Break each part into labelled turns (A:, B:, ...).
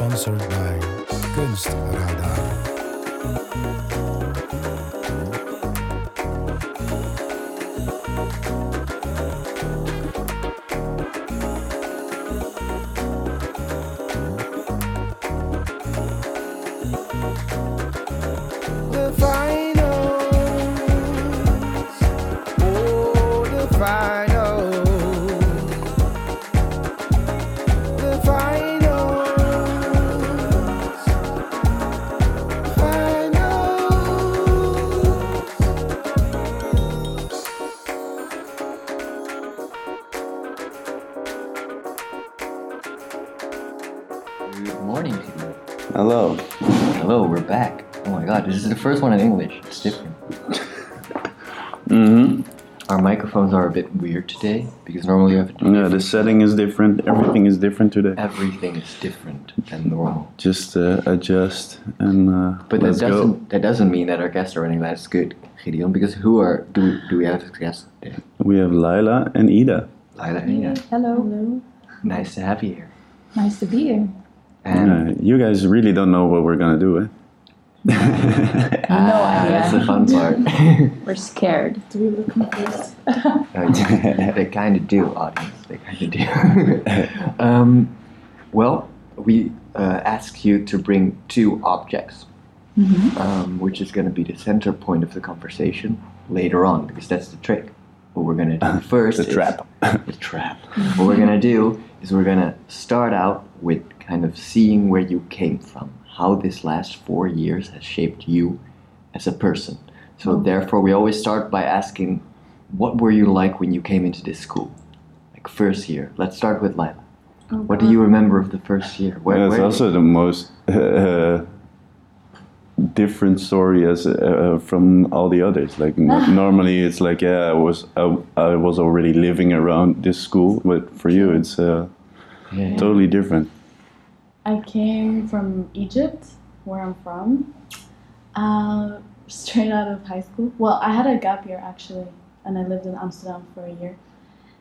A: Sponsored by Kunstradar.
B: English. It's different.
C: Mm-hmm.
B: Our microphones are a bit weird today because normally you have To
C: Yeah, the setting is different. Everything is different today.
B: everything is different than normal.
C: Just uh, adjust and uh,
B: But that
C: let's
B: doesn't
C: go.
B: that doesn't mean that our guests are anything less good, Gideon. Because who are do do we have as guests today?
C: We have Laila and Ida.
B: Lila and Ina.
D: Hello. Hello.
B: Nice to have you here.
D: Nice to be here.
B: And
C: Uh, you guys really don't know what we're gonna do, eh?
B: Ah,
D: idea.
B: that's the fun part.
D: We're scared. Do we look confused?
B: Uh, they kind of do, audience. They kind of do. um, well, we uh, ask you to bring two objects, um, which is going to be the center point of the conversation later on, because that's the trick. What we're going to do first
C: the
B: is-
C: trap.
B: the trap. What we're going to do is we're going to start out with kind of seeing where you came from, how this last four years has shaped you as a person. So therefore, we always start by asking, what were you like when you came into this school? Like first year. Let's start with Lila. What do you remember of the first year? Where,
C: Yeah, it's
B: where-
C: also the most uh, different story as uh, from all the others. Like n- normally, it's like yeah, I was I, I was already living around this school, but for you, it's uh,
B: Yeah, yeah.
C: totally different.
E: I came from Egypt, where I'm from, uh, straight out of high school. Well, I had a gap year actually, and I lived in Amsterdam for a year,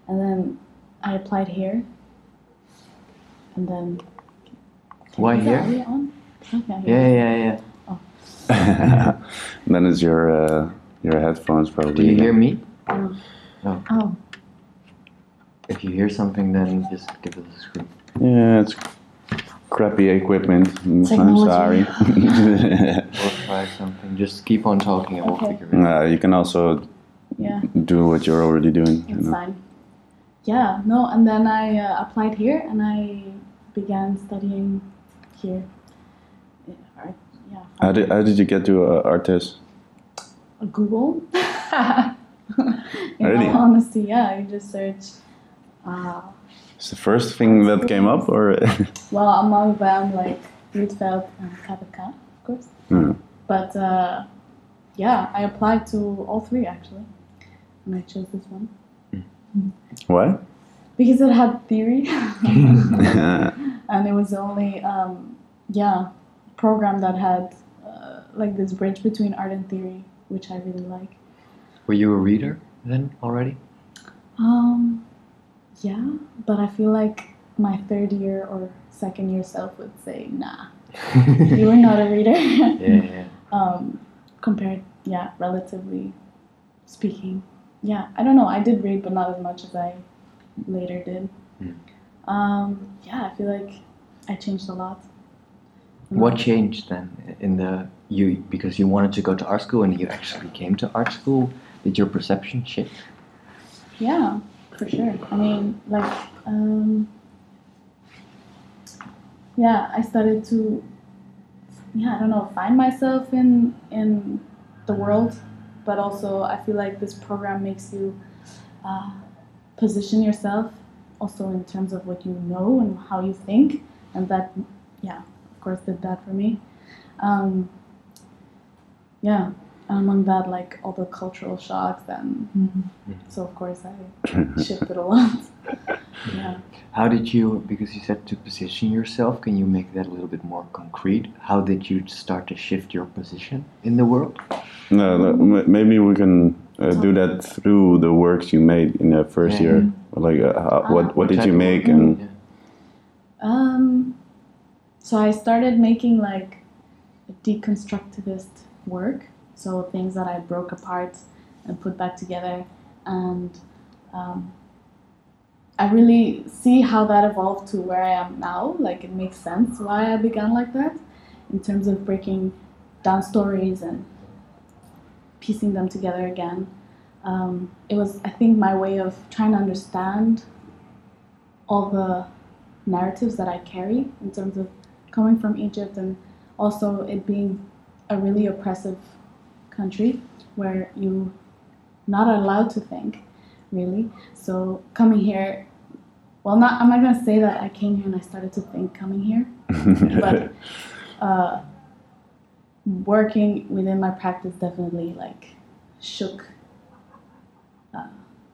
E: and then I applied here, and then.
B: Why
E: Is
B: here?
E: Okay,
B: Yeah, yeah, yeah.
C: then it's your uh, your headphones probably.
B: Do you hear me? No.
E: Oh,
B: If you hear something, then just give us a scream.
C: Yeah, it's crappy equipment. I'm sorry.
B: We'll try something. Just keep on talking and we'll
E: Okay.
B: figure it out.
C: uh, you can also
E: yeah,
C: do what you're already doing. you
E: it's
C: know.
E: fine. Yeah, no, and then I uh, applied here, and I began studying here. Art- yeah.
C: How did, how did you get to uh, ArtEZ?
E: Google. In
C: Really?
E: all honesty, yeah, you just search. Uh,
C: Is the first thing that came up, or
E: well, among them, like Rietveld and KPK, of course.
C: Hmm.
E: But uh, yeah, I applied to all three actually, and I chose this one
C: Why?
E: because it had theory, and it was the only um, yeah program that had uh, like this bridge between art and theory, which I really like.
B: Were you a reader then already?
E: Um, yeah, but I feel like my third year or second year self would say, nah, you were not a reader.
B: Yeah, yeah.
E: um, compared, yeah, relatively speaking. Yeah, I don't know. I did read, but not as much as I later did.
B: Mm.
E: Um, yeah, I feel like I changed a lot.
B: What changed then in the you because you wanted to go to art school and you actually came to art school? Did your perception shift?
E: Yeah, for sure. I mean, like, um, yeah, I started to, yeah, I don't know, find myself in in the world, but also I feel like this program makes you uh, position yourself, also in terms of what you know and how you think, and that, yeah, of course, did that for me. Um, yeah, among that, like all the cultural shocks and so of course I shifted a lot. yeah.
B: How did you because you said to position yourself? Can you make that a little bit more concrete? How did you start to shift your position in the world?
C: No, no, maybe we can uh, do that through the works you made in the first
B: Yeah.
C: year. Like, uh, how, what what
B: What
C: did you make
B: work?
C: and
B: Yeah.
E: Um. so I started making like deconstructivist work. So things that I broke apart and put back together, and um, I really see how that evolved to where I am now. Like it makes sense why I began like that, in terms of breaking down stories and piecing them together again. Um, it was, I think, my way of trying to understand all the narratives that I carry in terms of coming from Egypt and also it being a really oppressive country where you not allowed to think really. So coming here well not i'm not going to say that i came here and i started to think coming here but uh, working within my practice definitely like shook uh,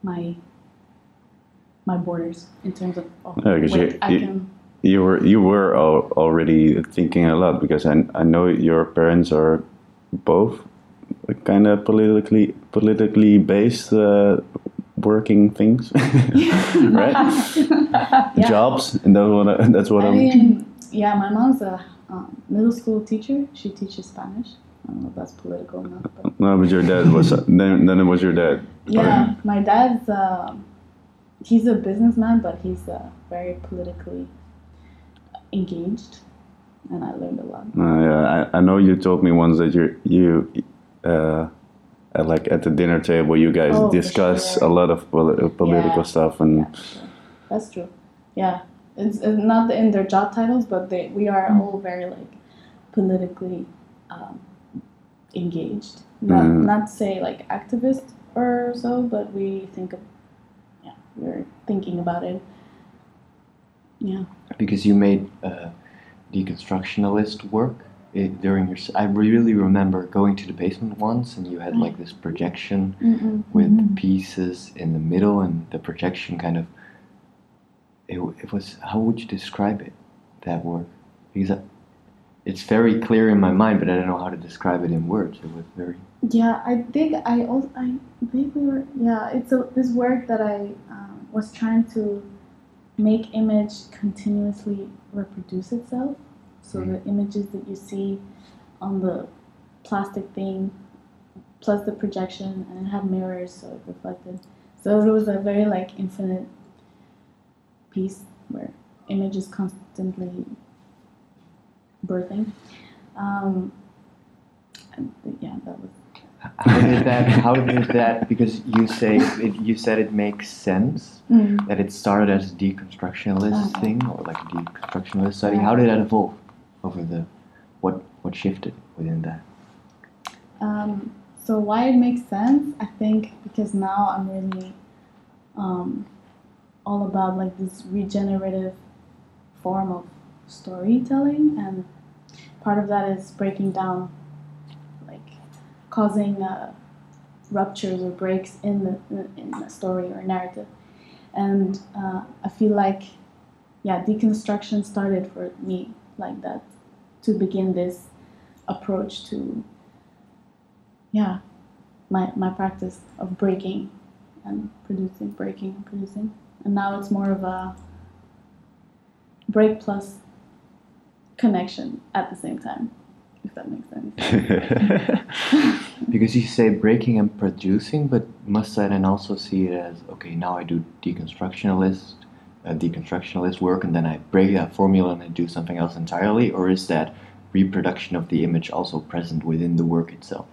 E: my my borders in terms of, of
C: Yeah, you-
E: I
C: you-
E: can
C: you were you were already thinking a lot because I, I know your parents are both kind of politically politically based uh, working things, right?
E: Yeah.
C: Jobs, and that's what I, that's what
E: I
C: I'm.
E: mean, yeah, my mom's a um, middle school teacher. She teaches Spanish. I don't know if that's political or not. But
C: No, but your dad was then. Then it was your dad.
E: yeah, my dad's um he's a businessman, but he's uh, very politically engaged, and I learned a lot.
C: Uh, yeah, I, I know you told me once that you you uh, at, like at the dinner table you guys
E: Oh,
C: discuss
E: sure.
C: a lot of poli- uh, political
E: Yeah.
C: stuff and
E: Yeah, that's true. Yeah, it's, it's not in their job titles, but they we are all very like politically um, engaged. Not
C: Mm.
E: not say like activist or so, but we think of yeah we're thinking about it. Yeah.
B: because you made uh, deconstructionalist work eh, during your. I really remember going to the basement once, and you had like this projection
E: Mm-mm.
B: with
E: Mhm.
B: pieces in the middle, and the projection kind of. It, it was. How would you describe it? That work, because I, it's very clear in my mind, but I don't know how to describe it in words. It was very.
E: Yeah, I think I also I think we were yeah. It's a this work that I um, was trying to make image continuously reproduce itself. So the images that you see on the plastic thing, plus the projection, and it had mirrors, so it reflected. So it was a very like infinite piece where image is constantly birthing. Um, and yeah, that was
B: How did that? How did that? Because you say it, you said it makes sense
E: Mm.
B: that it started as a deconstructionalist
E: Uh-huh.
B: thing or like a deconstructionalist study. How did that evolve over the? What what shifted within that?
E: Um, so why it makes sense, I think, because now I'm really um, all about like this regenerative form of storytelling, and part of that is breaking down, like causing uh, ruptures or breaks in the in the story or narrative, and uh, I feel like, yeah, deconstruction started for me like that, to begin this approach to yeah, my, my practice of breaking and producing, breaking and producing. And now it's more of a break plus connection at the same time, if that makes sense.
B: because you say breaking and producing, but must I then also see it as okay? Now I do deconstructionalist, uh, deconstructionalist work, and then I break that formula and I do something else entirely, or is that reproduction of the image also present within the work itself?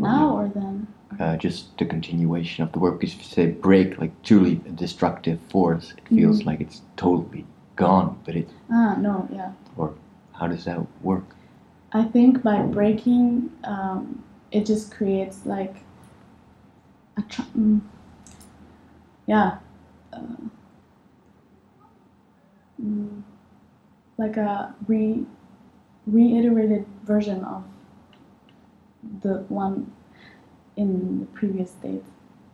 E: now or then?
B: uh, just the continuation of the work. Because if you say break, like truly a destructive force, it feels
E: Mhm.
B: like it's totally gone. But it,
E: Ah, no, yeah.
B: Or how does that work?
E: I think by breaking, um, it just creates like a tr- mm, yeah, uh, like a re reiterated version of the one in the previous state.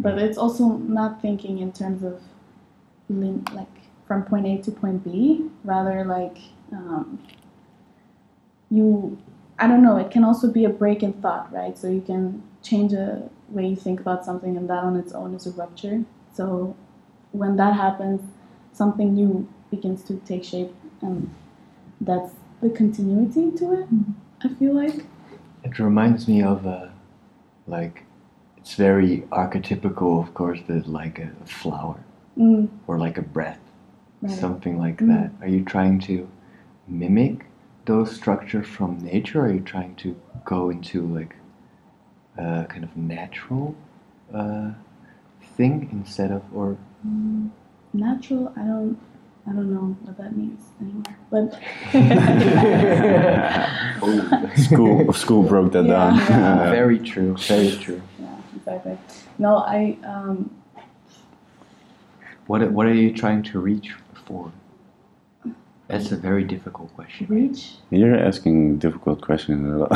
E: But it's also not thinking in terms of like from point A to point B, rather like um, you I don't know, it can also be a break in thought, right? So you can change a way you think about something and that on its own is a rupture. So when that happens, something new begins to take shape and that's the continuity to it. I feel like.
B: It reminds me of a, like, it's very archetypical, of course, that like a, flower
E: Mm,
B: or like a breath,
E: right.
B: something like
E: Mm.
B: that. Are you trying to mimic those structures from nature? Or are you trying to go into like a kind of natural uh, thing instead of, or
E: Mm, natural. I don't. I don't know what that means anymore. But
C: school school broke that
E: Yeah,
C: down.
E: yeah.
B: very true, very true.
E: yeah, exactly. No, I um,
B: What what are you trying to reach for? That's a very difficult question.
E: reach.
C: You're asking difficult questions, but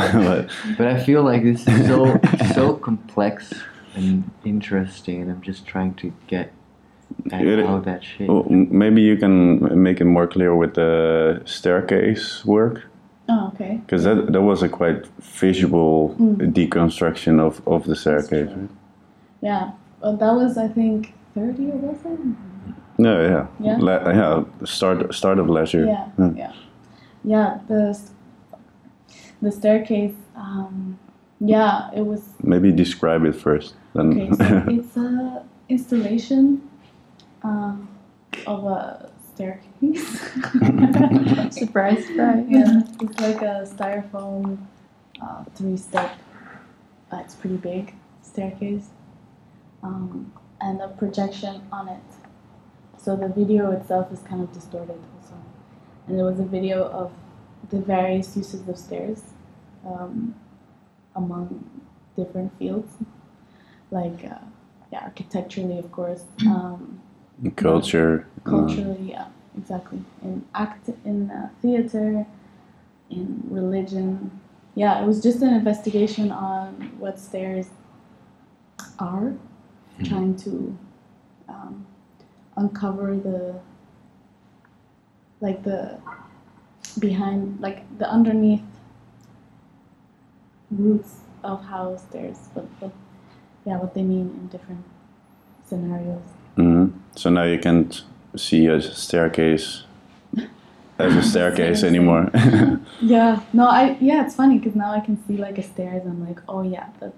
B: But I feel like this is so so complex and interesting, and I'm just trying to get at
C: It-
B: how that shape.
C: well, maybe you can make it more clear with the staircase work,
E: Oh, okay.
C: because that that was a quite visual
E: Mm.
C: deconstruction of of the staircase. Right?
E: Yeah. Well, that was I think thirty or was it?
C: No, yeah,
E: Yeah?
C: La- yeah. Start start of leisure.
E: Yeah,
C: Hmm.
E: yeah, yeah. The s- the staircase. Um, yeah, it was
C: Maybe describe it first. Then
E: okay. So it's a installation uh, of a staircase.
D: Surprise, surprise.
E: yeah, it's like a styrofoam uh, three-step. Uh, it's pretty big staircase, um, and a projection on it. So the video itself is kind of distorted also, and there was a video of the various uses of stairs um, among different fields, like uh, yeah, architecturally, of course. Um,
C: culture. uh,
E: culturally, yeah, exactly. In act, in uh, theater, in religion. Yeah, it was just an investigation on what stairs are, trying to um, uncover the like the behind, like the underneath roots of how stairs, what, what yeah, what they mean in different scenarios.
C: Mhm. So now you can't see a staircase as a staircase anymore.
E: Yeah, no, I yeah, it's funny because now I can see like a stairs. I'm like, oh yeah, that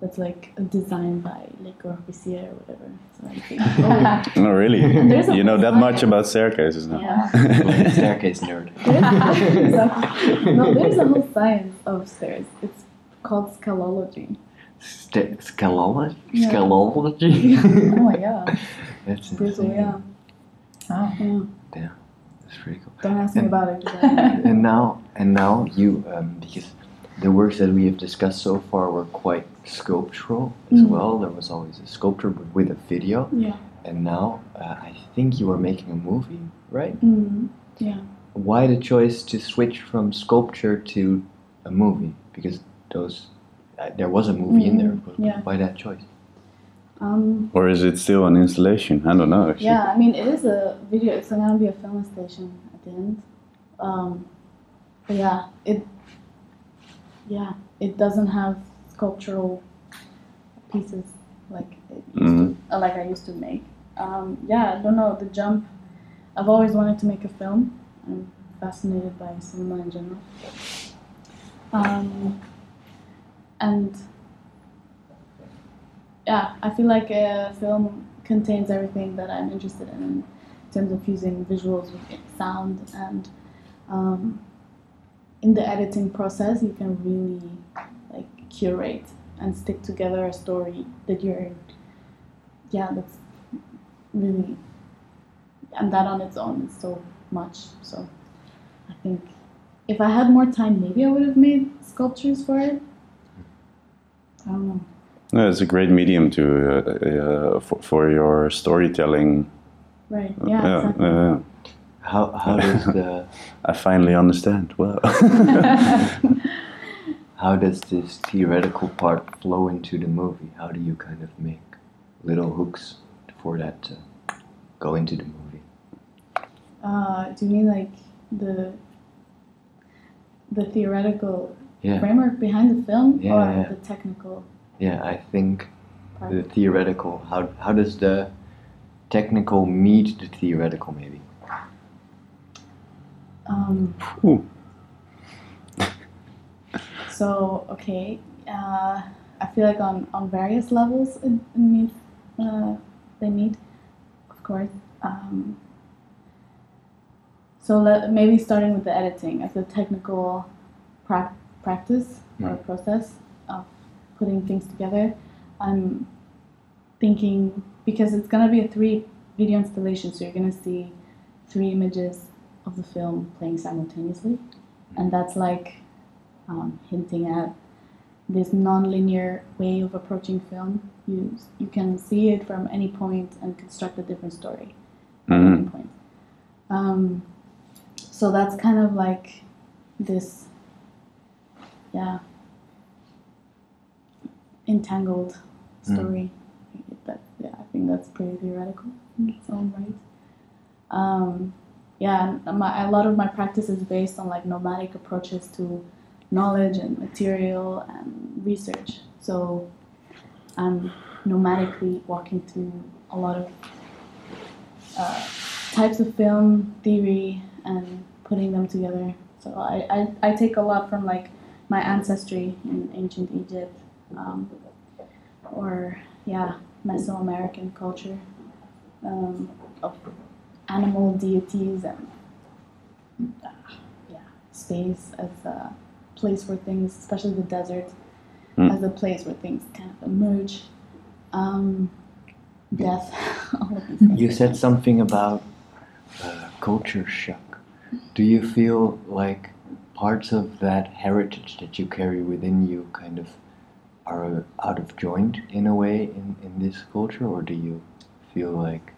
E: that's like a design by Le Corbusier or whatever. So I'm thinking, oh,
C: no, really. You know that much about staircases now.
E: yeah.
B: Staircase nerd.
E: There's, exactly. No, there's a whole science of stairs. It's called scalology.
B: Sta- scalology?
E: Yeah.
B: Scalology?
E: oh my god,
B: That's
E: brutal.
B: insane.
E: Yeah.
D: Oh.
E: yeah.
B: That's pretty cool.
E: Don't ask me
B: And-
E: about it.
B: And now, and now you, um, because the works that we have discussed so far were quite sculptural as
E: Mm.
B: well. There was always a sculpture with a video,
E: yeah.
B: and now uh, I think you are making a movie, right?
E: Mm, yeah.
B: Why the choice to switch from sculpture to a movie? Because those, there was a movie in there.
E: Mm,
B: But
E: yeah.
B: Why that choice?
E: Um,
C: Or is it still an installation? I don't know. Actually.
E: Yeah, I mean, it is a video. It's gonna be a film installation at the end. Um, but yeah, it. Yeah, it doesn't have sculptural pieces like it used
C: Mhm.
E: to, uh, like I used to make. Um, yeah, I don't know the jump. I've always wanted to make a film. I'm fascinated by cinema in general. Um, and yeah, I feel like a film contains everything that I'm interested in in terms of fusing visuals with sound and um, in the editing process you can really like curate and stick together a story that you're yeah that's really and that on its own is so much. So I think if I had more time maybe I would have made sculptures for it I don't
C: No, it's a great medium to uh, uh, for, for your storytelling.
E: right yeah,
C: yeah,
E: exactly.
C: yeah.
B: How how does the
C: I finally understand. Well,
B: how does this theoretical part flow into the movie? How do you kind of make little hooks for that to go into the movie?
E: Uh, do you mean like the the theoretical
B: Yeah,
E: framework behind the film,
B: Yeah,
E: or
B: yeah.
E: the technical
B: yeah. I think
E: part?
B: the theoretical. How how does the technical meet the theoretical? Maybe.
E: Um, so okay, uh, I feel like on, on various levels it, it meet, uh, they meet, of course. Um, so let, maybe starting with the editing as a technical prac- practice or process of putting things together. I'm thinking because it's gonna be a three video installation, so you're gonna see three images of the film playing simultaneously, and that's like um, hinting at this non-linear way of approaching film. You you can see it from any point and construct a different story at
C: Mhm.
E: any point. Um, so that's kind of like this, yeah, entangled story. That yeah, I think that's pretty theoretical in its own right. Um, yeah, my, a lot of my practice is based on like nomadic approaches to knowledge and material and research. So I'm nomadically walking through a lot of uh, types of film theory and putting them together. So I, I, I take a lot from like my ancestry in ancient Egypt, um, or yeah, Mesoamerican culture um, of animal deities and uh, yeah, space as a place where things, especially the desert,
C: Mm.
E: as a place where things kind of emerge. Um, death, all of these things.
B: You said something about uh, culture shock. Do you feel like parts of that heritage that you carry within you kind of are out of joint in a way in, in this culture, or do you feel like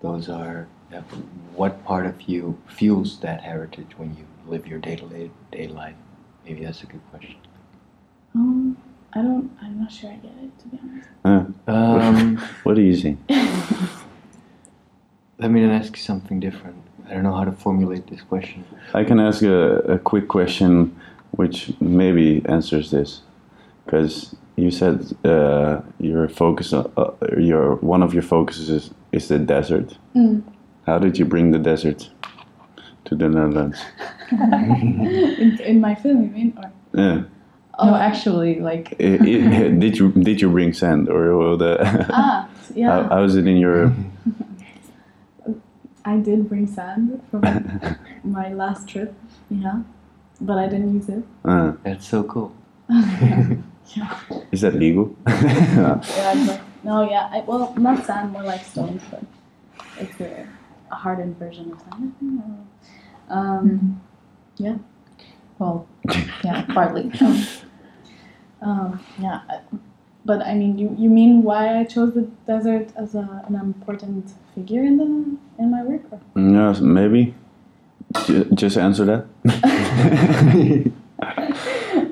B: those are what part of you feels that heritage when you live your day to day life? Maybe that's a good question.
E: Um, I don't. I'm not sure I get it to be honest.
C: Uh,
B: Um,
C: what do you see?
B: let me ask you something different. I don't know how to formulate this question.
C: I can ask a, a quick question which maybe answers this. Because you said uh, your focus, on, uh, your one of your focuses is, is the desert.
E: Mm.
C: How did you bring the desert to the Netherlands?
E: in, in my film, you mean? Or
C: Yeah.
D: No, actually, like
C: I- I- did you did you bring sand or, or the?
E: ah, yeah.
C: how, how is it in your?
E: I did bring sand from my last trip. Yeah, but I didn't use it.
C: Uh,
B: That's so cool.
E: yeah.
C: is that legal?
E: Yeah, like, no, yeah. I, well, not sand, more like stones, but it's a, a hardened version of sand. I think. I don't know. Um,
D: well, yeah, partly.
E: um, yeah, I- but I mean, you, you mean why I chose the desert as a, an important figure in the in my work? Or?
C: yes, maybe. Ju- Just answer that.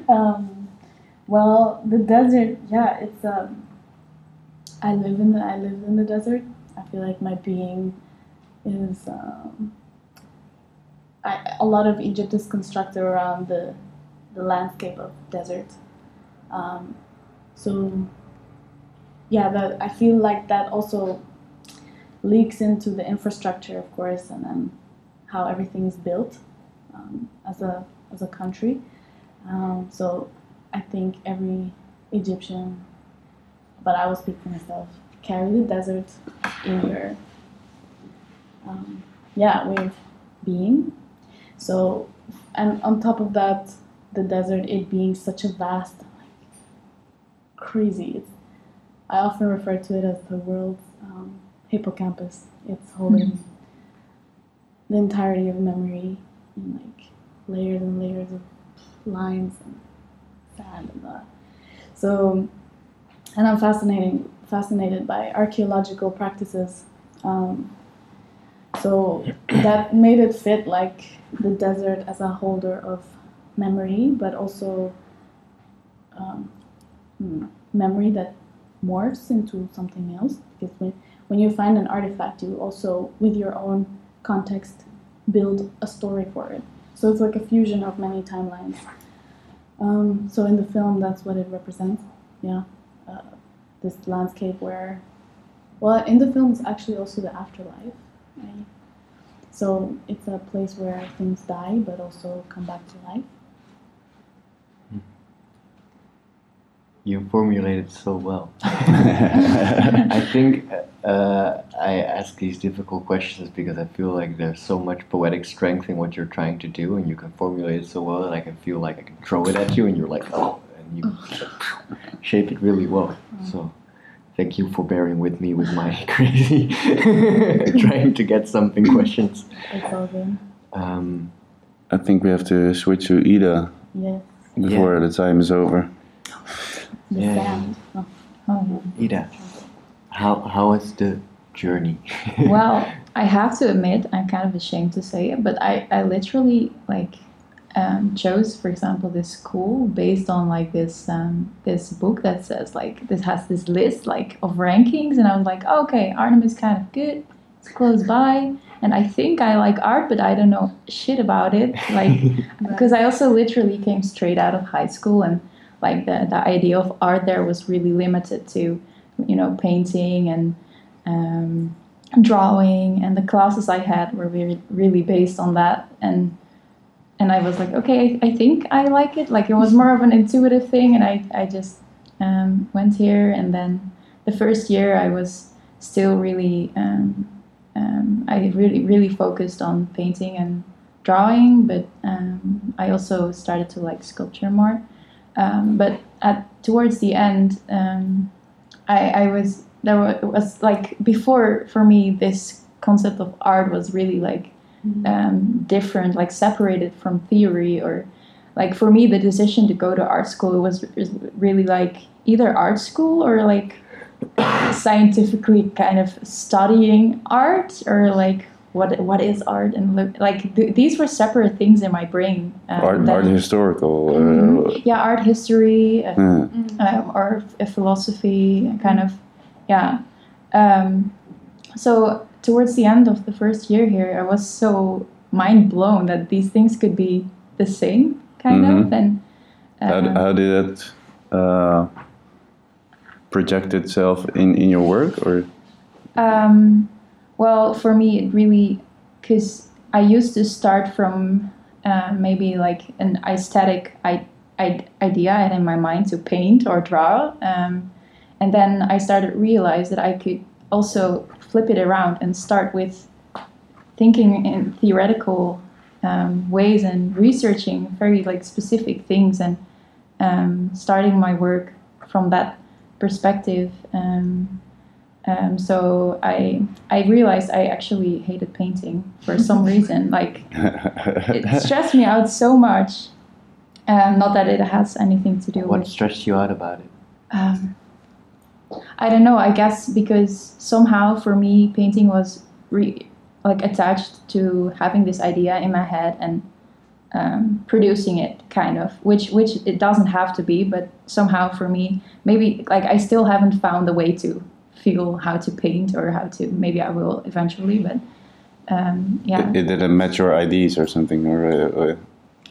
E: um, well, the desert, yeah, it's um, I live in the I live in the desert. I feel like my being is um, I, a lot of Egypt is constructed around the the landscape of desert. Um, so yeah, that I feel like that also leaks into the infrastructure, of course, and then how everything is built um, as a as a country. Um, so I think every Egyptian, but I will speak for myself, carry the desert in your, um, yeah, way of being. So, and on top of that, the desert, it being such a vast, crazy. It's, I often refer to it as the world's um, hippocampus. It's holding the entirety of memory in like layers and layers of lines and sand and that. So, and I'm fascinating fascinated by archaeological practices. Um, so that made it fit like the desert as a holder of memory, but also um, memory that morphs into something else. Because when, when you find an artifact, you also, with your own context, build a story for it. So it's like a fusion of many timelines. Um, so in the film, that's what it represents. Yeah, uh, this landscape where, well, in the film, it's actually also the afterlife. Right? So it's a place where things die, but also come back to life.
B: You formulated so well. I think uh, I ask these difficult questions because I feel like there's so much poetic strength in what you're trying to do, and you can formulate it so well that I can feel like I can throw it at you, and you're like, oh, and you shape it really well. So, thank you for bearing with me with my crazy trying to get something questions.
E: It's all good.
B: Um,
C: I think we have to switch to Ida
E: Yes.
C: before the time is over.
E: The
B: Yeah.
E: sound. Oh.
D: Oh.
B: Ida, how how was the journey?
D: well, I have to admit, I'm kind of ashamed to say it, but I, I literally like um, chose, for example, this school based on like this um, this book that says like this has this list like of rankings, and I was like, okay, Arnhem is kind of good, it's close by, and I think I like art, but I don't know shit about it, like because I also literally came straight out of high school and like the, the idea of art there was really limited to you know painting and um, drawing. And the classes I had were really, really based on that. And and I was like okay I, think I like it. Like it was more of an intuitive thing. And I, I just um, went here. And then the first year I was still really um, um, I really really focused on painting and drawing. But um, I also started to like sculpture more um, but at towards the end um, I, I was there wa- was like before for me this concept of art was really like um, different like separated from theory or like for me the decision to go to art school was really like either art school or like scientifically kind of studying art or like what what is art and look like th- these were separate things in my brain um,
C: art,
D: that-
C: art historical. Uh,
D: Mhm. yeah art history uh,
C: yeah.
D: um, or a philosophy kind of yeah um, so towards the end of the first year here i was so mind blown that these things could be the same kind of
C: Mhm.
D: and
C: How,
D: uh,
C: how did it uh, project itself in, in your work? Or
D: Um, well, for me, it really because I used to start from uh, maybe like an aesthetic I, I, idea I had in my mind to paint or draw, um, and then I started to realize that I could also flip it around and start with thinking in theoretical um, ways and researching very like specific things and um, starting my work from that perspective. Um, um, so I I realized I actually hated painting for some reason. Like it stressed me out so much. Um, not that it has anything to do with
B: what
D: with.
B: stressed you out about it?
D: Um, I don't know. I guess because somehow for me painting was re- like attached to having this idea in my head and um, producing it, kind of. Which which it doesn't have to be, but somehow for me, maybe like I still haven't found a way to feel how to paint or how to. Maybe I will eventually, but um, yeah.
C: it, it didn't match your ideas or something? Or, uh, or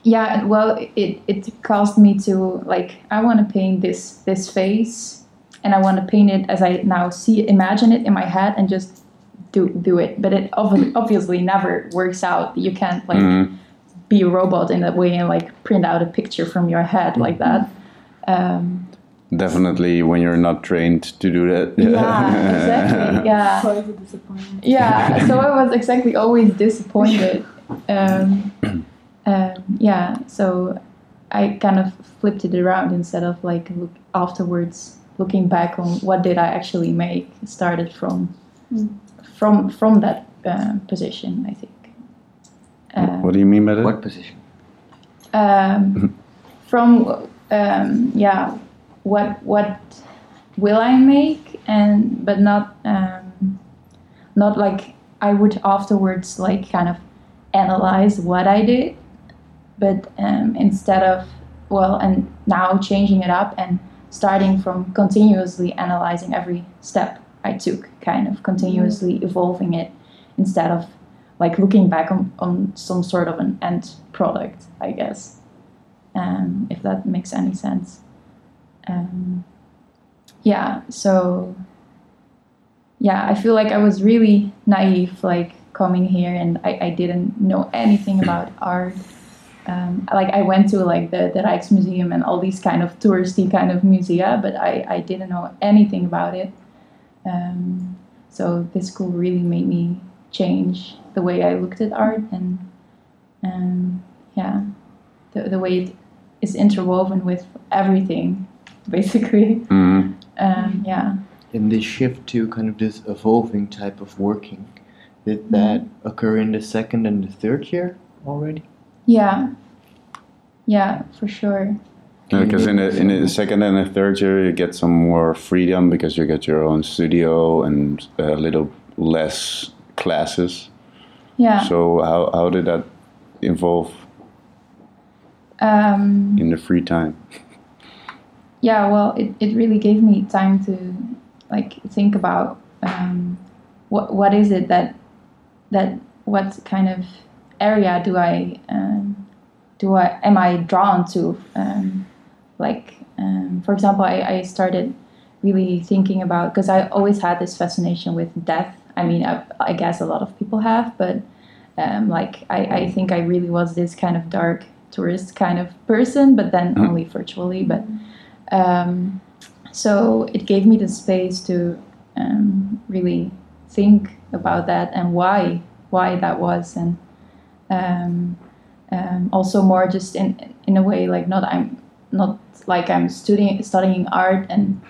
D: yeah well it it caused me to like i want to paint this this face and i want to paint it as i now see imagine it in my head and just do do it but it obviously never works out you can't like
C: Mhm.
D: be a robot in that way and like print out a picture from your head like that um,
C: Definitely when you're not trained to do that.
D: yeah exactly yeah
E: So a disappointment.
D: yeah so i was exactly always disappointed um, um, yeah so i kind of flipped it around instead of like look afterwards looking back on what did i actually make started from
E: Mm.
D: from from that uh, position i think um,
C: what do you mean by that?
B: What position?
D: um, from um, yeah what what will I make and but not um, not like I would afterwards like kind of analyze what I did but um, instead of well and now changing it up and starting from continuously analyzing every step I took kind of continuously evolving it instead of like looking back on, on some sort of an end product I guess um, if that makes any sense. Um, yeah, so yeah, I feel like I was really naive, like coming here, and I, I didn't know anything about art. um, like I went to like the the Rijksmuseum and all these kind of touristy kind of musea, but I I didn't know anything about it. Um, so this school really made me change the way I looked at art and um, yeah, the the way it is interwoven with everything, basically.
C: Mhm.
D: Um, yeah.
B: In this shift to kind of this evolving type of working, did that occur in the second and the third year already?
D: Yeah. Yeah, for sure.
C: Because in the, in the second and the third year, you get some more freedom because you get your own studio and a little less classes.
D: Yeah.
C: So how, how did that evolve
D: Um,
C: in the free time?
D: Yeah, well, it, it really gave me time to like think about um, what what is it that that what kind of area do I um, do I am I drawn to? Um, like, um, for example, I, I started really thinking about because I always had this fascination with death. I mean, I, I guess a lot of people have, but um, like I, I think I really was this kind of dark tourist kind of person, but then only virtually. But um, so it gave me the space to um, really think about that and why why that was, and um, um, also more just in in a way like not I'm not like I'm studying studying art and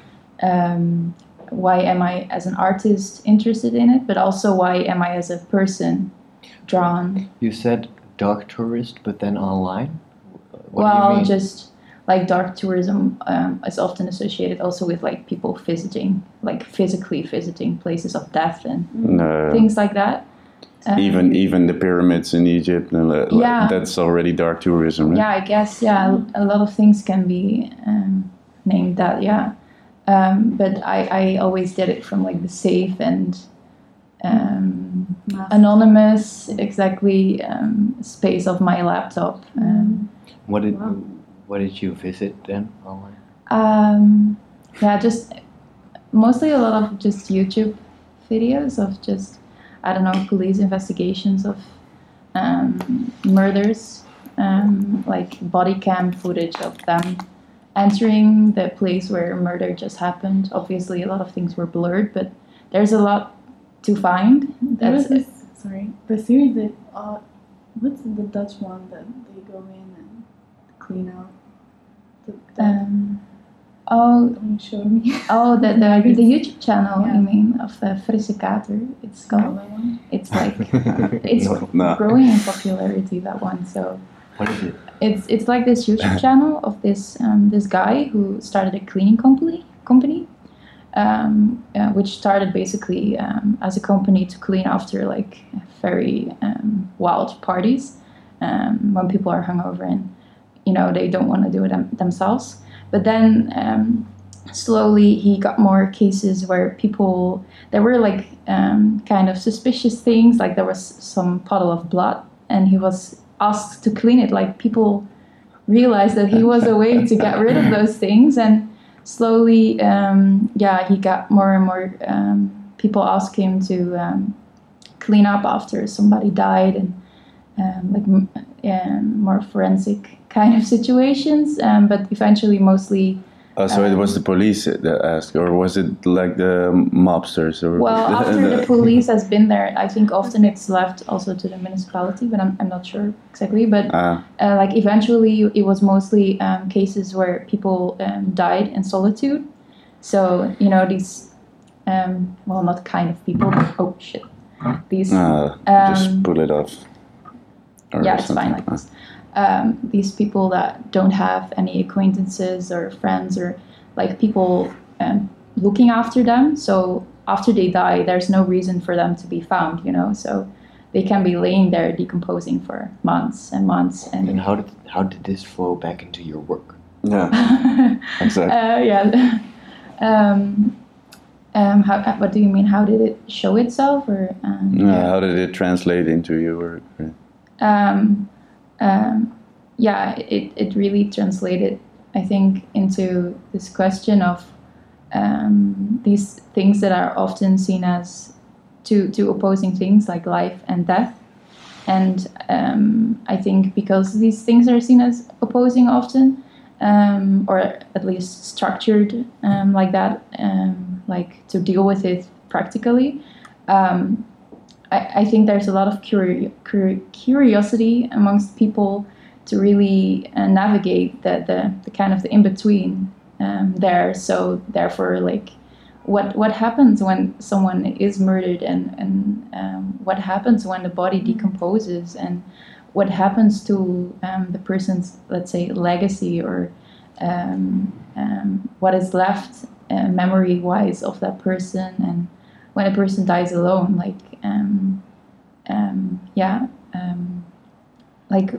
D: um, why am I as an artist interested in it, but also why am I as a person drawn
B: You said dark tourist, but then online. What do
D: well,
B: you mean?
D: just like dark tourism um, is often associated also with like people visiting, like physically visiting places of death and
C: No.
D: things like that. Um,
C: even even the pyramids in Egypt, uh, like,
D: Yeah.
C: that's already dark tourism, right?
D: yeah, I guess yeah, a lot of things can be um, named that. Yeah, um, but I, I always did it from like the safe and um, anonymous exactly um, space of my laptop. Um,
B: what did
E: Wow.
B: What did you visit then online?
D: Um, yeah, just mostly a lot of just YouTube videos of just I don't know police investigations of um, murders, um, like body cam footage of them entering the place where murder just happened. Obviously, a lot of things were blurred, but there's a lot to find.
E: There was this, sorry, the series that, uh, what's the Dutch one that they go in and clean out? The, the,
D: um, oh
E: you showed me.
D: oh the the, the YouTube channel
E: Yeah.
D: you mean of uh, Frisse Kater. It's called.
E: That one?
D: It's like it's
B: No.
C: No.
D: growing in popularity that one so
B: What is it?
D: it's it's like this youtube channel of this um, this guy who started a cleaning company company um, uh, which started basically um, as a company to clean after like very um, wild parties um, when people are hungover and you know they don't want to do it them- themselves. But then um, slowly he got more cases where people there were like um, kind of suspicious things like there was some puddle of blood and he was asked to clean it. Like people realized that he was a way to get rid of those things and slowly um, yeah he got more and more um, people ask him to um, clean up after somebody died and um, like m- um, more forensic kind of situations um, but eventually mostly
C: Oh, so it
D: Um,
C: was the police that asked, or was it like the mobsters? Or
D: Well, after the police has been there, I think often it's left also to the municipality, but I'm, I'm not sure exactly. But
C: Ah,
D: uh, like eventually, it was mostly um, cases where people um, died in solitude. So you know these, um, well, not kind of people. But, oh shit, these.
C: ah, just
D: Um,
C: pull it off. Or
D: yeah, it's fine like this. Um, these people that don't have any acquaintances or friends or like people um, looking after them. So after they die, there's no reason for them to be found, you know. So they can be laying there decomposing for months and months
B: And
D: and.
B: how did how did this flow back into your work?
C: Yeah,
D: uh,
C: exactly.
D: yeah. um, um, how, what do you mean? How did it show itself, or um,
C: Yeah, how did it translate into your work?
D: Um, um, yeah, it, it really translated, I think, into this question of um, these things that are often seen as two, two opposing things like life and death. and um, I think because these things are seen as opposing often, um, or at least structured um, like that, like to deal with it practically. Um, I, I think there's a lot of curi- curi- curiosity amongst people to really uh, navigate the, the, the kind of the in between um, there. So therefore, like, what what happens when someone is murdered, and and um, what happens when the body decomposes, and what happens to um, the person's let's say legacy or um, um, what is left uh, memory wise of that person, and when a person dies alone, like um, um, yeah, um, like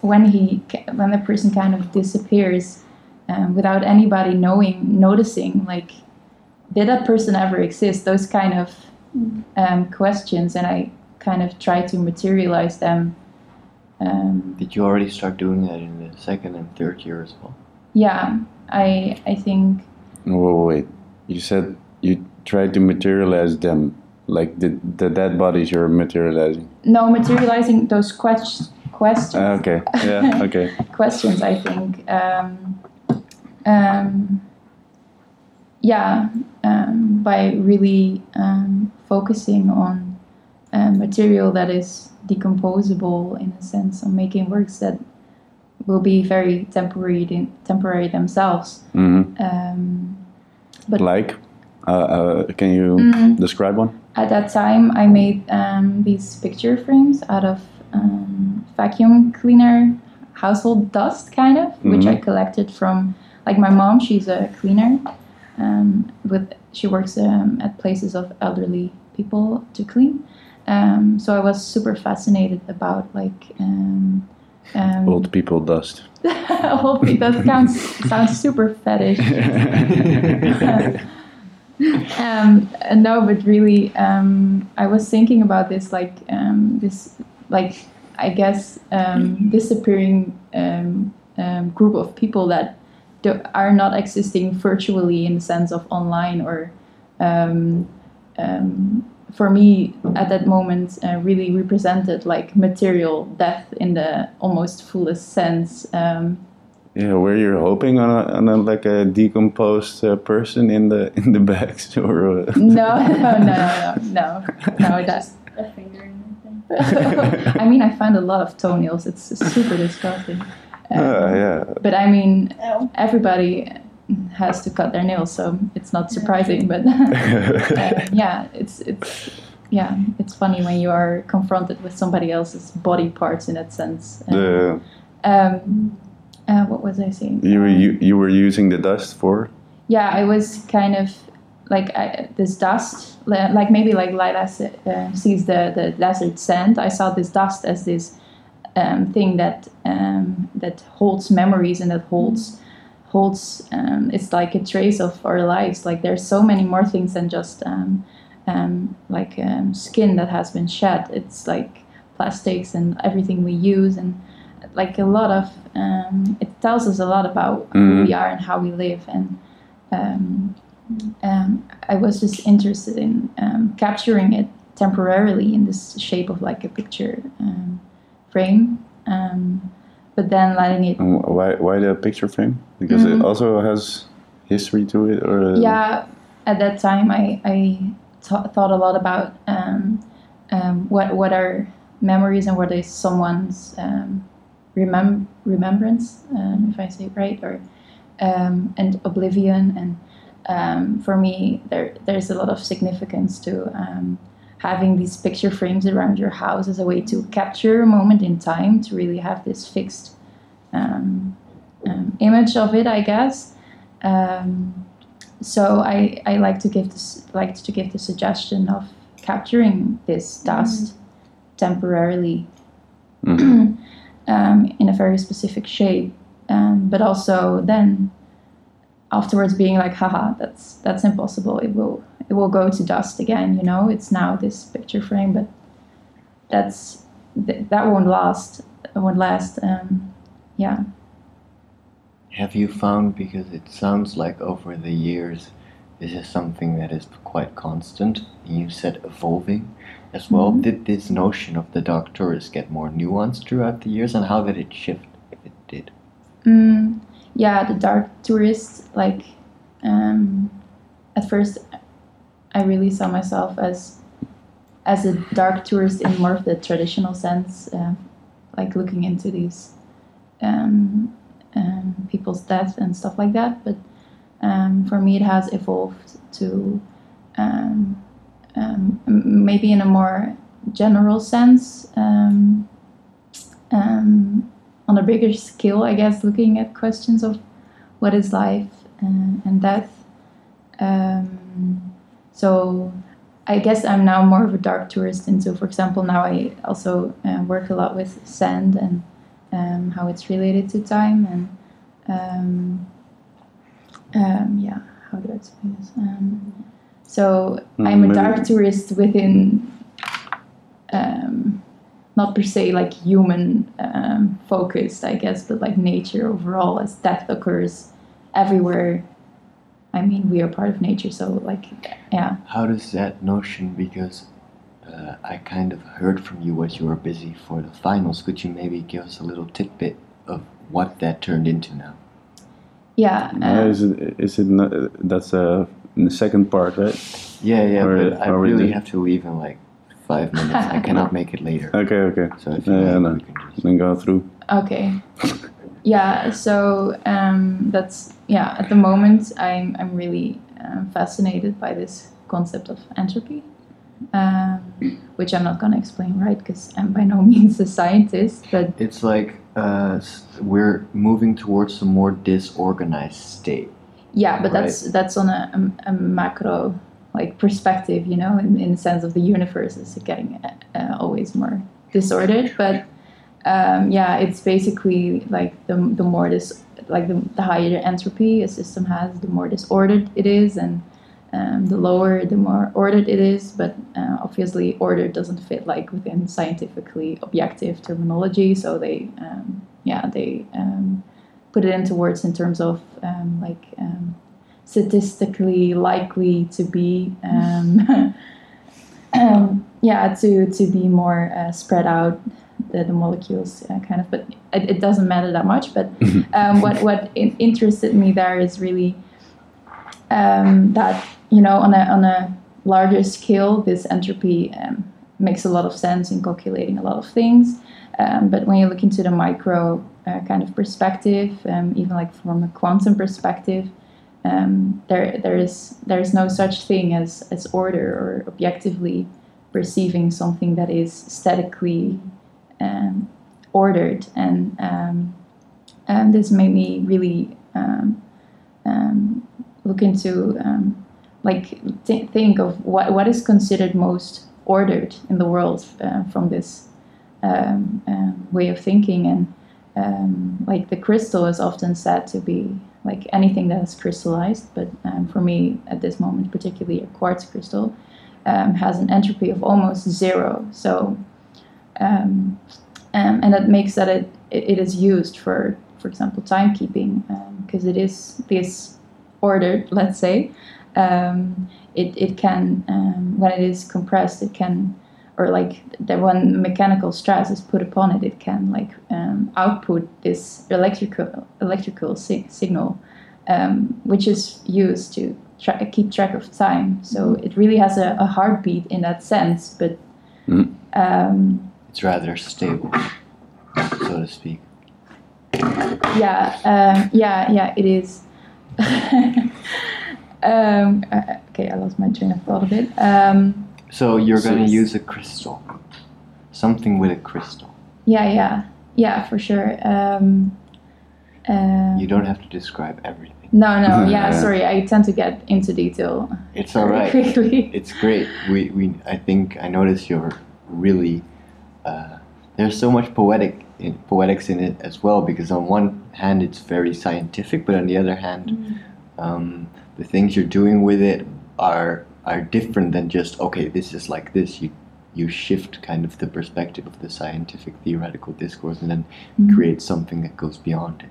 D: when he when the person kind of disappears um, without anybody knowing noticing like did that person ever exist those kind of um, questions and i kind of try to materialize them um,
B: Did you already start doing that in the second and third year as well?
D: yeah i i think
C: Whoa, wait. You said tried to materialize them. Like the, the dead bodies you're materializing.
D: no materializing those quest- questions
C: Ah, okay. Yeah, okay.
D: questions i think um, um, yeah um, by really um, focusing on uh, material that is decomposable in a sense of making works that will be very temporary temporary themselves
C: hmm
D: um, But-
C: like, uh, uh, can you
D: Mhm.
C: describe one?
D: at that time i made um, these picture frames out of um, vacuum cleaner household dust kind of which i
C: Mhm.
D: collected from like my mom she's a cleaner um, with she works um, at places of elderly people to clean um, so i was super fascinated about like um, um,
C: Old people dust.
D: old people that sounds sounds super fetish um, no, but really, um, I was thinking about this, like um, this, like I guess um, disappearing um, group of people that do, are not existing virtually in the sense of online or. For me, at that moment, uh, really represented like material death in the almost fullest sense. Um,
C: Yeah, where you're hoping on a, on a like a decomposed uh, person in the in the bags or. Uh,
D: no, no, no, no, no, no, that's
E: A finger in my.
D: I mean, I find a lot of toenails. It's super disgusting. Um,
C: uh, yeah.
D: But I mean,
E: Oh.
D: everybody has to cut their nails, so it's not surprising. But uh, yeah, it's it's yeah, it's funny when you are confronted with somebody else's body parts in that sense. Um,
C: the
D: um, uh, what was I saying?
C: you were
D: Um,
C: you, you were using the dust for.
D: yeah, I was kind of like I, this dust, like maybe like Lila uh, sees the, the desert sand. I saw this dust as this um, thing that um, that holds memories and that holds holds. Um, it's like a trace of our lives. Like there's so many more things than just um, um, like um, skin that has been shed. It's like plastics and everything we use and like a lot of um, it tells us a lot about who
C: Mhm.
D: we are and how we live and um, um, I was just interested in um, capturing it temporarily in this shape of like a picture um, frame, um, but then letting it.
C: Why why the picture frame? Because it
D: Mhm.
C: also has history to it, or uh,
D: Yeah, at that time I I th- thought a lot about um, um, what what are memories and what is someone's um, remem- remembrance, um, if I say it right, or um, and oblivion. And um, for me, there there's a lot of significance to um, having these picture frames around your house as a way to capture a moment in time to really have this fixed um, um, image of it, I guess. Um, so I, I like to give this like to give the suggestion of capturing this dust temporarily
C: Mhm.
D: um, in a very specific shape, um, but also then afterwards being like, haha, that's that's impossible. It will it will go to dust again. You know, it's now this picture frame, but that's th- that won't last. It won't last. Um, yeah.
B: Have you found, because it sounds like over the years, this is something that is quite constant, you said evolving. As well.
D: Mhm.
B: Did this notion of the dark tourist get more nuanced throughout the years, and how did it shift if it did?
D: Mm, yeah, the dark tourist. Like, um, at first, I really saw myself as as a dark tourist in more of the traditional sense, uh, like looking into these um, um, people's death and stuff like that. But um, for me, it has evolved to um, um, maybe in a more general sense. Um, um, on a bigger scale, I guess, looking at questions of what is life and, and death. Um, so I guess I'm now more of a dark tourist and so for example, now I also uh, work a lot with sand and um, how it's related to time and um, yeah, how do I explain this? So I'm a
C: maybe-
D: dark tourist within um, not per se like human um, focused, I guess, but like nature overall, as death occurs everywhere. I mean, we are part of nature, so like, yeah.
B: How does that notion? Because uh, I kind of heard from you what you were busy for the finals. Could you maybe give us a little tidbit of what that turned into now?
D: Yeah,
C: Uh,
D: uh,
C: is it? Is it? Not, that's uh, in the second part, right?
B: Yeah, yeah,
C: Or-
B: but I
C: or we
B: really have to leave in like five minutes. I cannot make it later.
C: Okay, okay.
B: So if you
C: Yeah, yeah,
B: like,
C: no.
B: we can just
C: Then go through.
D: Okay. Yeah, so um, that's yeah. At the moment, I'm I'm really um, fascinated by this concept of entropy, um, which I'm not gonna explain right because I'm by no means a scientist. But
B: It's like uh, we're moving towards a more disorganized state.
D: yeah, but that's that's on a, a, a macro like perspective, you know, in, in the sense of the universe is getting uh, uh, always more disordered. But um, yeah, it's basically like the, the more this like the, the higher entropy a system has, the more disordered it is, and um, the lower, the more ordered it is. But uh, obviously, order doesn't fit like within scientifically objective terminology. So they, um, yeah, they um, put it into words in terms of um, like um, statistically likely to be. Um, um, yeah, to, to be more uh, spread out the, the molecules uh, kind of but it, it doesn't matter that much but um, what what in, interested me there is really um, that you know on a on a larger scale this entropy um, makes a lot of sense in calculating a lot of things. Um, but when you look into the micro uh, kind of perspective um, even like from a quantum perspective um, there there is there is no such thing as as order or objectively perceiving something that is statically um, ordered, and um, and this made me really look into like th- think of what what is considered most ordered in the world uh, from this um, um, way of thinking, and um, like the crystal is often said to be like anything that is crystallized, but um, for me at this moment, particularly a quartz crystal, um, has an entropy of almost zero. So um, and that makes that it, it is used for, for example, timekeeping because it is this ordered, let's say. Um, it, it can, um, when it is compressed, it can, or like that when mechanical stress is put upon it, it can like um, output this electrical electrical si- signal, um, which is used to tra- keep track of time. So it really has a, a heartbeat in that sense, but.
C: Mm.
D: Um,
B: It's rather stable, so to speak.
D: yeah um, yeah yeah it is um, uh, okay i lost my train of thought a bit um,
B: So you're going to
C: it's-
B: use a crystal, something with a crystal.
D: yeah yeah yeah for sure um, um,
B: You don't have to describe everything.
D: no no yeah
C: Yeah.
D: sorry i tend to get into detail
B: It's all right.
D: quickly
B: It's great. We, we I think I noticed you're really uh, there's so much poetic in, poetics in it as well because on one hand it's very scientific, but on the other hand, um, the things you're doing with it are are different than just okay, this is like this. You you shift kind of the perspective of the scientific theoretical discourse and then
D: Mhm.
B: create something that goes beyond it,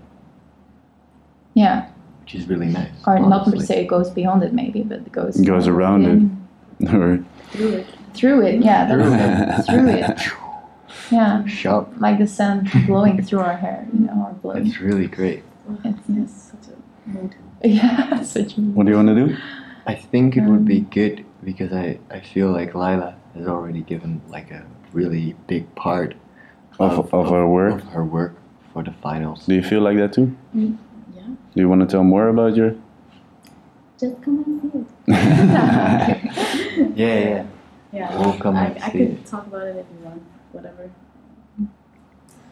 D: yeah
B: which is really nice.
D: or not per
B: honestly.
D: se it goes beyond it maybe but it goes
C: It goes around
D: within-
C: or
E: Through it.
D: through it. Yeah, through it. Yeah,
B: Sharp.
D: like the sun blowing through our hair, you know, or blowing.
B: It's really great.
D: It's,
E: It's such a mood.
D: yeah, such a
C: What do you want to do?
B: I think it would
D: Um,
B: be good because I, I feel like Lila has already given like a really big part
C: Of- of her work?
B: of her work for the finals.
C: Do you feel like that too?
E: Yeah.
C: Do you want to tell more about your?
E: Just come and see it.
B: Yeah, yeah.
E: Yeah.
B: We'll come
E: I,
B: and
E: I
B: see
E: could
B: it.
E: talk about it if you want. Whatever.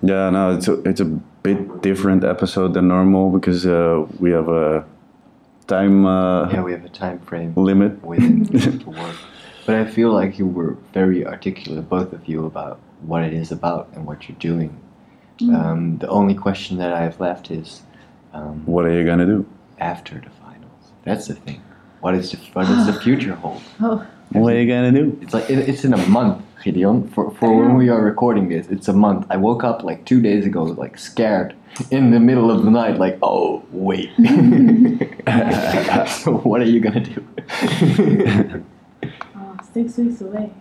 C: Yeah, no, it's a, it's a bit different episode than normal because uh, we have a time uh,
B: Yeah, we have a time frame
C: limit.
B: within to work. But I feel like you were very articulate, both of you, about what it is about and what you're doing.
E: Mm.
B: Um, the only question that I have left is um,
C: What are you gonna do?
B: after the finals. That's the thing. What is the what does the future hold?
D: Oh,
C: What are you gonna do?
B: It's like it, it's in a month, Gideon. For for when we are recording this, it's a month. I woke up like two days ago, like scared in the middle of the night, like oh wait. so what are you gonna do?
E: Oh, six weeks away.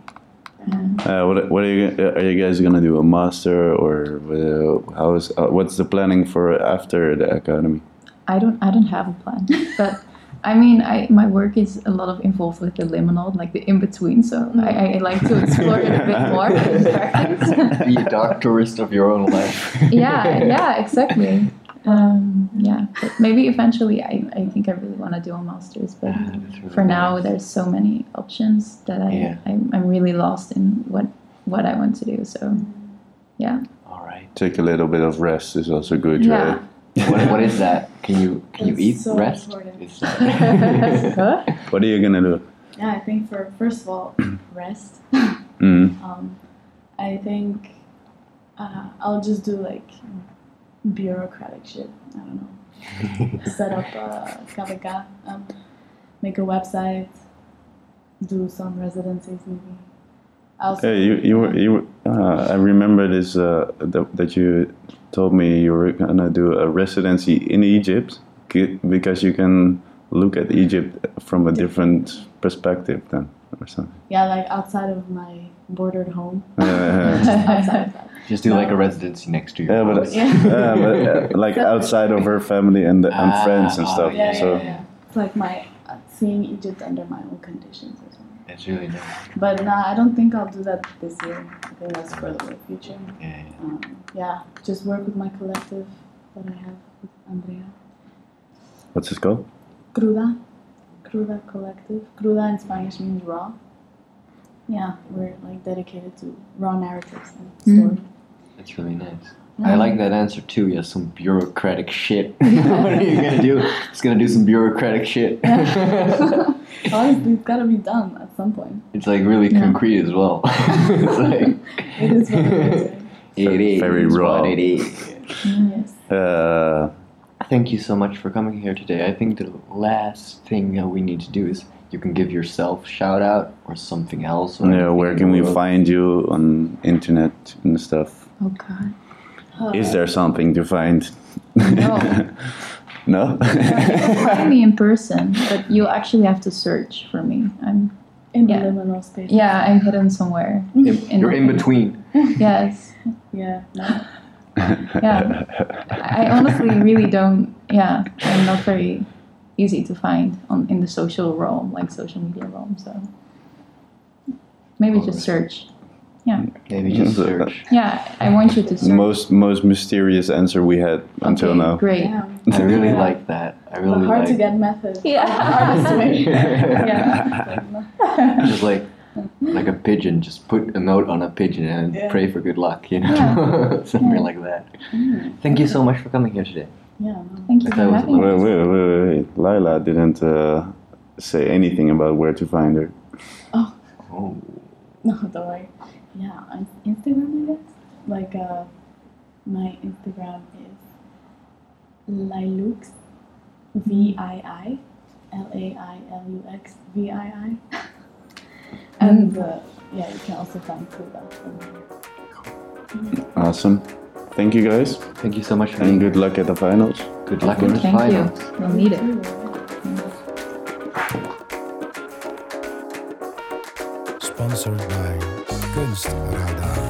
C: Uh, what, what are you are you guys gonna do? A master or uh, how is uh, what's the planning for after the academy?
D: I don't I don't have a plan, but I mean I my work is a lot of involved with the liminal, like the in between. So I, I like to explore it a bit more in.
B: Be a dark tourist of your own life.
D: yeah, yeah, exactly. Um, yeah, but maybe eventually I, I think I really want to do a master's, but
B: Yeah, really
D: for now there's so many options that I,
B: Yeah.
D: I'm, I'm really lost in what what I want to do. So yeah,
B: All right.
C: Take a little bit of rest is also good,
D: yeah.
C: right?
B: What, what is that? Can you can you eat
E: so
B: rest?
E: important.
B: Is that-
D: Huh?
C: What are you gonna do?
E: Yeah, I think for first of all, rest.
C: Mm.
E: Um, I think uh, I'll just do like bureaucratic shit. I don't know. Set up a KVK, um, make a website, do some residencies maybe. I Also,
C: Hey, you you were you. were- Uh, I remember this uh, that, that you told me you were gonna do a residency in Egypt because you can look at Egypt from a different perspective then or something.
E: yeah, like outside of my bordered home.
C: Uh,
E: outside of.
B: Just do like a residency next to your
C: yeah, but,
B: house.
E: Yeah.
C: yeah, but uh, like outside of her family and and
B: Ah,
C: friends and
B: ah,
C: stuff.
E: Yeah,
C: so
E: yeah, yeah. It's like my uh, seeing Egypt under my own conditions or something.
B: It's really nice.
E: But nah, I don't think I'll do that this year. I think that's for the future.
B: Yeah, yeah.
E: Um, yeah, just work with my collective that I have with Andrea.
C: what's this called?
E: Cruda. Cruda Collective. Cruda in Spanish means raw. Yeah, we're like dedicated to raw narratives and
D: Mm.
E: story.
B: That's really nice. I like that answer too. Yeah, some bureaucratic shit. what are you gonna do? Just gonna do some bureaucratic shit.
E: Honestly, it's gotta be done at some point.
B: it's like really
D: Yeah.
B: concrete as well. it's like
E: It is what it is. Right?
B: it is
C: Very raw.
B: what it is.
E: Yes.
C: Uh,
B: Thank you so much for coming here today. I think the last thing that we need to do is you can give yourself shout out or something else. Or
C: yeah, where can we
B: world.
C: find you on internet and stuff?
D: Oh God,
E: Uh,
C: Is there something to find?
D: No.
C: no?
D: find me in person, but you actually have to search for me. I'm
E: in
D: yeah.
E: the liminal space.
D: yeah, I'm hidden somewhere.
B: In- You're in between.
D: Yes,
E: Yeah. No.
D: yeah. I honestly really don't. Yeah, I'm not very easy to find on in the social realm, like social media realm. So maybe just search.
B: Maybe just
C: Yeah.
B: search.
D: Yeah, I want you to search.
C: most most mysterious answer we had until
D: Okay,
C: now.
D: Great.
E: Yeah.
B: I really
E: Yeah.
B: like that. I
E: But
B: really
E: hard
B: like
E: to get method.
D: Yeah.
E: Hardest way.
B: Yeah.
E: yeah.
B: just like like a pigeon. Just put a note on a pigeon and
E: Yeah.
B: pray for good luck. You know, something
D: Yeah.
B: like that.
E: Mm.
B: Thank you so much for coming here today.
E: Yeah.
D: Thank you
B: That
D: for
B: was
D: having me.
C: Wait, wait, wait, wait. Lila didn't uh, say anything about where to find her.
B: Oh.
E: Oh, No, don't worry. Yeah, on Instagram, I guess. Like, uh, my Instagram is Lilux, V I I, L A I L U X V I I. And uh, yeah, you can also find Cruda from there.
C: Awesome. Thank you guys,
B: thank you so much for
C: and
B: being
C: good luck at the finals.
B: Good luck in the
D: Thank you.
B: finals.
D: We'll need it.
A: Sponsored by kunstradaar.